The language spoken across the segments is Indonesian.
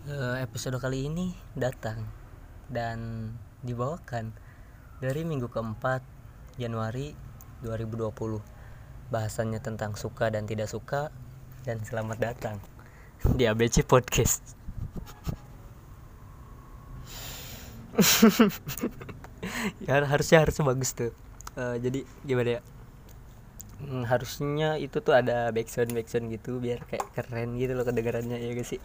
Eh, episode kali ini datang dan dibawakan dari minggu keempat Januari 2020 bahasannya tentang suka dan tidak suka dan selamat datang di ABC Podcast. Ya harusnya harusnya bagus tuh. Eh, jadi gimana ya? Hmm, harusnya itu tuh ada backsound backsound gitu biar kayak keren gitu loh kedengarannya ya guys sih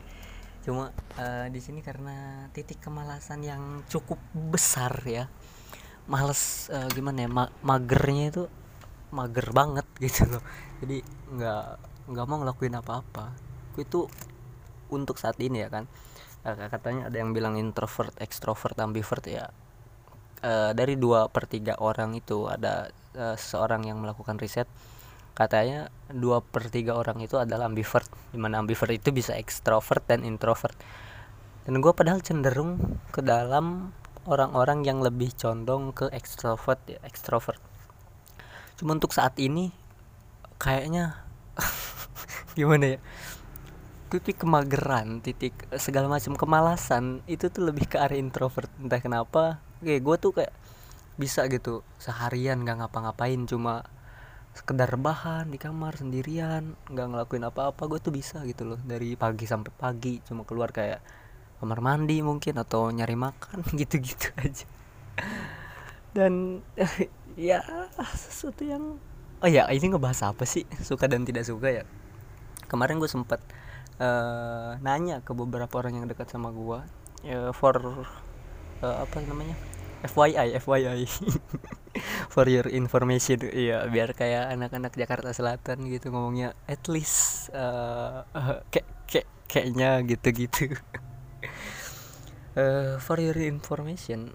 cuma eh, di sini karena titik kemalasan yang cukup besar ya males eh, gimana ya ma- magernya itu mager banget gitu loh. Jadi nggak nggak mau ngelakuin apa-apa. Itu untuk saat ini ya kan. Eh, katanya ada yang bilang introvert extrovert ambivert ya. Eh, dari dua per tiga orang itu ada eh, seseorang yang melakukan riset katanya dua per tiga orang itu adalah ambivert di mana ambivert itu bisa extrovert dan introvert. Dan gue padahal cenderung ke dalam orang-orang yang lebih condong ke extrovert ya extrovert. Cuma untuk saat ini kayaknya gimana ya? Titik kemageran titik eh, segala macam kemalasan itu tuh lebih ke arah introvert. Entah kenapa kayak gue tuh kayak bisa gitu seharian nggak ngapa-ngapain cuma sekedar rebahan di kamar sendirian nggak ngelakuin apa-apa gue tuh bisa gitu loh. Dari pagi sampai pagi cuma keluar kayak kamar mandi mungkin atau nyari makan gitu-gitu aja. Dan ya sesuatu yang oh ya ini ngebahas apa sih? Suka dan tidak suka ya? Kemarin gue sempet eh, nanya ke beberapa orang yang dekat sama gue ya, for eh, apa namanya? FYI FYI for your information. Iya biar kayak anak-anak Jakarta Selatan gitu ngomongnya at least eh, eh, kayak kayak kayaknya gitu-gitu. Eh, for your information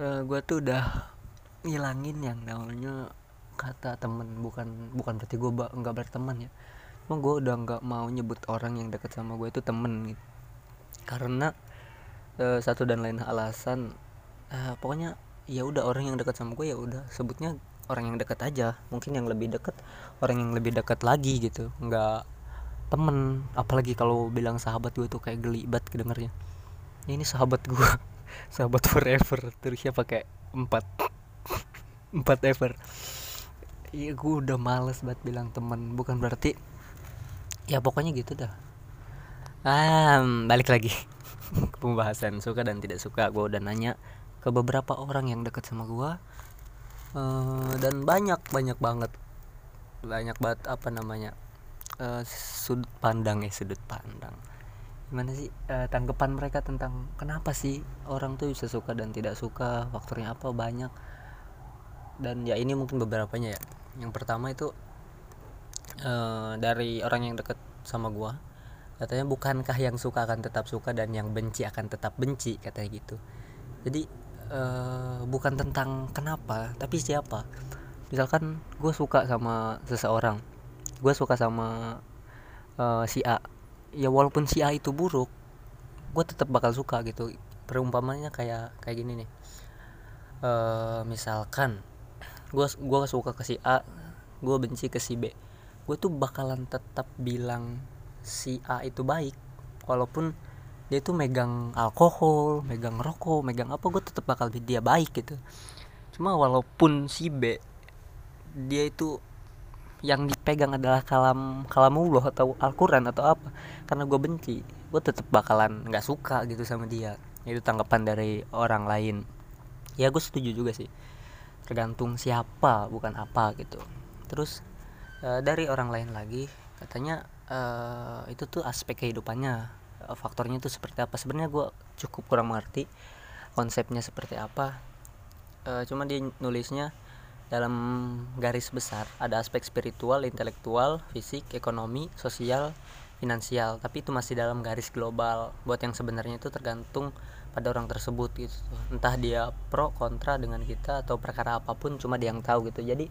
gue tuh udah ngilangin yang namanya kata temen. Bukan bukan berarti gue nggak berteman ya. Cuma gue udah nggak mau nyebut orang yang deket sama gue itu temen gitu. Karena eh, satu dan lain alasan eh, pokoknya ya udah orang yang dekat sama gue ya udah sebutnya orang yang dekat aja. Mungkin yang lebih dekat orang yang lebih dekat lagi gitu. Nggak temen. Apalagi kalau bilang sahabat gue tuh kayak geli banget kedengernya ya ini sahabat gue sahabat forever. Terusnya pakai empat. Empat ever. Iya gue udah males banget bilang temen. Bukan berarti ya pokoknya gitu dah. Ah balik lagi pembahasan. Suka dan tidak suka gue udah nanya ke beberapa orang yang deket sama gue Eh, dan banyak banyak banget. Banyak banget apa namanya eh, sudut pandang ya sudut pandang. Gimana sih eh, tanggapan mereka tentang kenapa sih orang tuh bisa suka dan tidak suka faktornya apa banyak? Dan ya ini mungkin beberapanya ya. Yang pertama itu eh, dari orang yang deket sama gua katanya bukankah yang suka akan tetap suka dan yang benci akan tetap benci? Katanya gitu. Jadi eh, bukan tentang kenapa tapi siapa. Misalkan gue suka sama seseorang gue suka sama eh, si A. Ya walaupun si A itu buruk gue tetap bakal suka gitu. Perumpamannya kayak kayak gini nih. Eh misalkan gue gua suka ke si A gue benci ke si B. Gue tuh bakalan tetap bilang si A itu baik walaupun dia tuh megang alkohol megang rokok megang apa gue tetap bakal dia baik gitu. Cuma walaupun si B dia itu yang dipegang adalah kalam kalamullah atau Al-Quran atau apa karena gue benci gue tetap bakalan nggak suka gitu sama dia. Itu tanggapan dari orang lain. Ya gue setuju juga sih. Tergantung siapa bukan apa gitu. Terus eh, dari orang lain lagi katanya eh, itu tuh aspek kehidupannya. eh, faktornya itu seperti apa. Sebenarnya gue cukup kurang mengerti konsepnya seperti apa. Eh, cuma dia nulisnya dalam garis besar. Ada aspek spiritual, intelektual, fisik, ekonomi, sosial, finansial. Tapi itu masih dalam garis global. Buat yang sebenarnya itu tergantung pada orang tersebut gitu. Entah dia pro kontra dengan kita atau perkara apa pun cuma dia yang tahu gitu. Jadi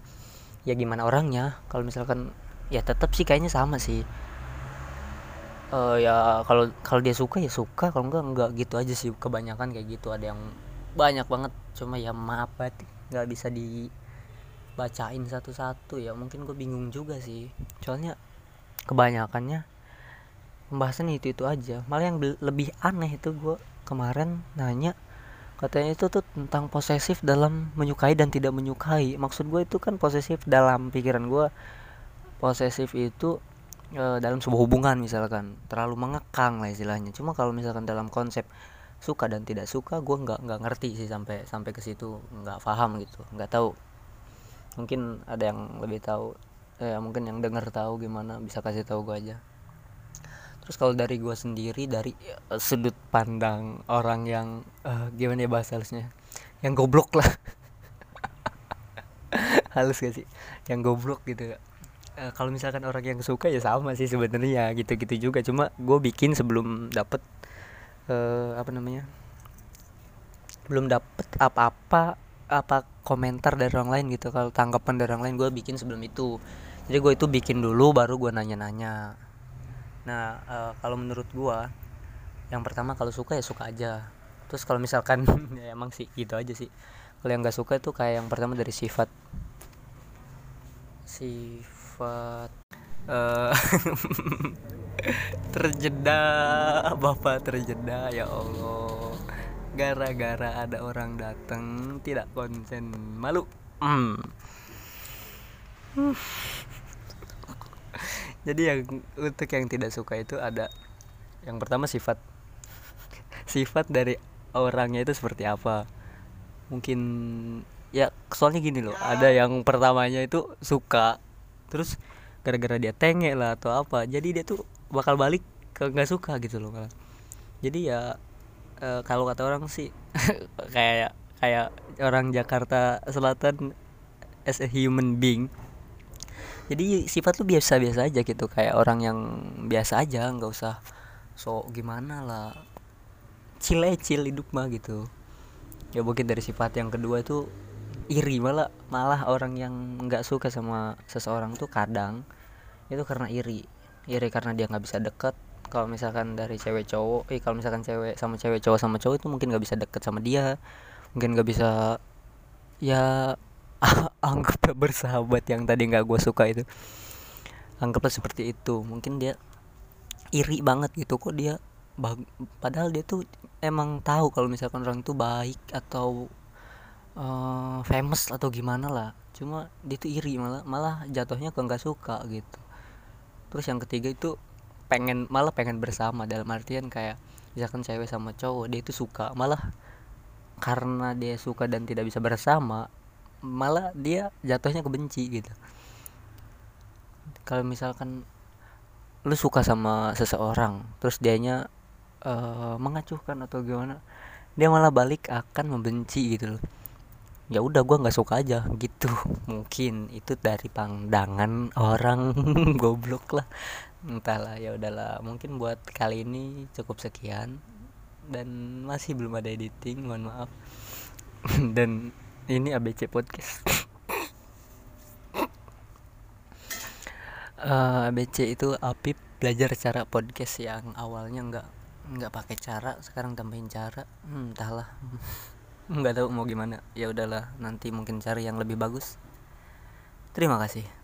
ya gimana orangnya? Kalau misalkan ya tetap sih kayaknya sama sih Eh ya kalau kalau dia suka ya suka. Kalau enggak enggak gitu aja sih. Kebanyakan kayak gitu. Ada yang banyak banget. Cuma ya maaf banget nggak bisa dibacain satu-satu ya. Mungkin gue bingung juga sih. Soalnya kebanyakannya pembahasan itu itu aja. Malah yang lebih aneh itu gue kemarin nanya katanya itu tuh tentang posesif dalam menyukai dan tidak menyukai. Maksud gue itu kan posesif dalam pikiran gue posesif itu e, dalam sebuah hubungan misalkan. Terlalu mengekang lah istilahnya. Cuma kalau misalkan dalam konsep suka dan tidak suka gue nggak nggak ngerti sih sampai sampai ke situ. Nggak paham gitu. Nggak tahu. Mungkin ada yang lebih tahu. Ya mungkin yang denger tahu gimana bisa kasih tahu gue aja. Terus kalau dari gue sendiri dari uh, sudut pandang orang yang uh, gimana ya bahasa halusnya? Yang goblok lah. Halus gak sih? Yang goblok gitu uh, kalau misalkan orang yang suka ya sama sih sebenarnya gitu-gitu juga. Cuma gue bikin sebelum dapet uh, apa namanya belum dapet apa-apa apa komentar dari orang lain gitu. Kalau tanggapan dari orang lain gue bikin sebelum itu. Jadi gue itu bikin dulu baru gue nanya-nanya. Nah uh, kalau menurut gua yang pertama kalau suka ya suka aja. Terus kalau misalkan ya emang sih gitu aja sih. Kalau yang nggak suka itu kayak yang pertama dari sifat sifat uh, terjeda bapak terjeda ya allah. Gara-gara ada orang datang tidak konsen malu. Hmm. Jadi yang untuk yang tidak suka itu ada yang pertama sifat. Sifat dari orangnya itu seperti apa? Mungkin ya soalnya gini loh ada yang pertamanya itu suka terus gara-gara dia tenge lah atau apa jadi dia tuh bakal balik ke nggak suka gitu loh jadi ya e, kalau kata orang sih kayak kayak orang Jakarta Selatan as a human being. Jadi sifat lu biasa-biasa aja gitu kayak orang yang biasa aja nggak usah so gimana lah. Chill chill hidup mah gitu. Ya mungkin dari sifat yang kedua itu iri malah malah orang yang nggak suka sama seseorang tuh kadang itu karena iri. Iri karena dia nggak bisa deket. Kalau misalkan dari cewek cowok eh kalau misalkan cewek sama cewek cowok sama cowok itu mungkin nggak bisa deket sama dia. Mungkin nggak bisa ya anggaplah bersahabat yang tadi nggak gue suka itu. Anggaplah seperti itu. Mungkin dia iri banget gitu kok dia padahal dia tuh emang tahu kalau misalkan orang itu baik atau uh, famous atau gimana lah. Cuma dia tuh iri malah malah jatuhnya ke nggak suka gitu. Terus yang ketiga itu pengen malah pengen bersama dalam artian kayak misalkan cewek sama cowok dia itu suka. Malah karena dia suka dan tidak bisa bersama malah dia jatuhnya kebenci gitu. Kalau misalkan lu suka sama seseorang terus dianya uh, mengacuhkan atau gimana dia malah balik akan membenci gitu loh ya udah gue nggak suka aja gitu. Mungkin itu dari pandangan orang goblok lah. Entahlah ya udahlah mungkin buat kali ini cukup sekian. Dan masih belum ada editing mohon maaf. Dan ini ABC podcast. Uh, eh, ABC itu Apip belajar cara podcast yang awalnya nggak nggak pakai cara sekarang tambahin cara. Hmm, entahlah nggak tahu mau gimana. Ya udahlah nanti mungkin cari yang lebih bagus. Terima kasih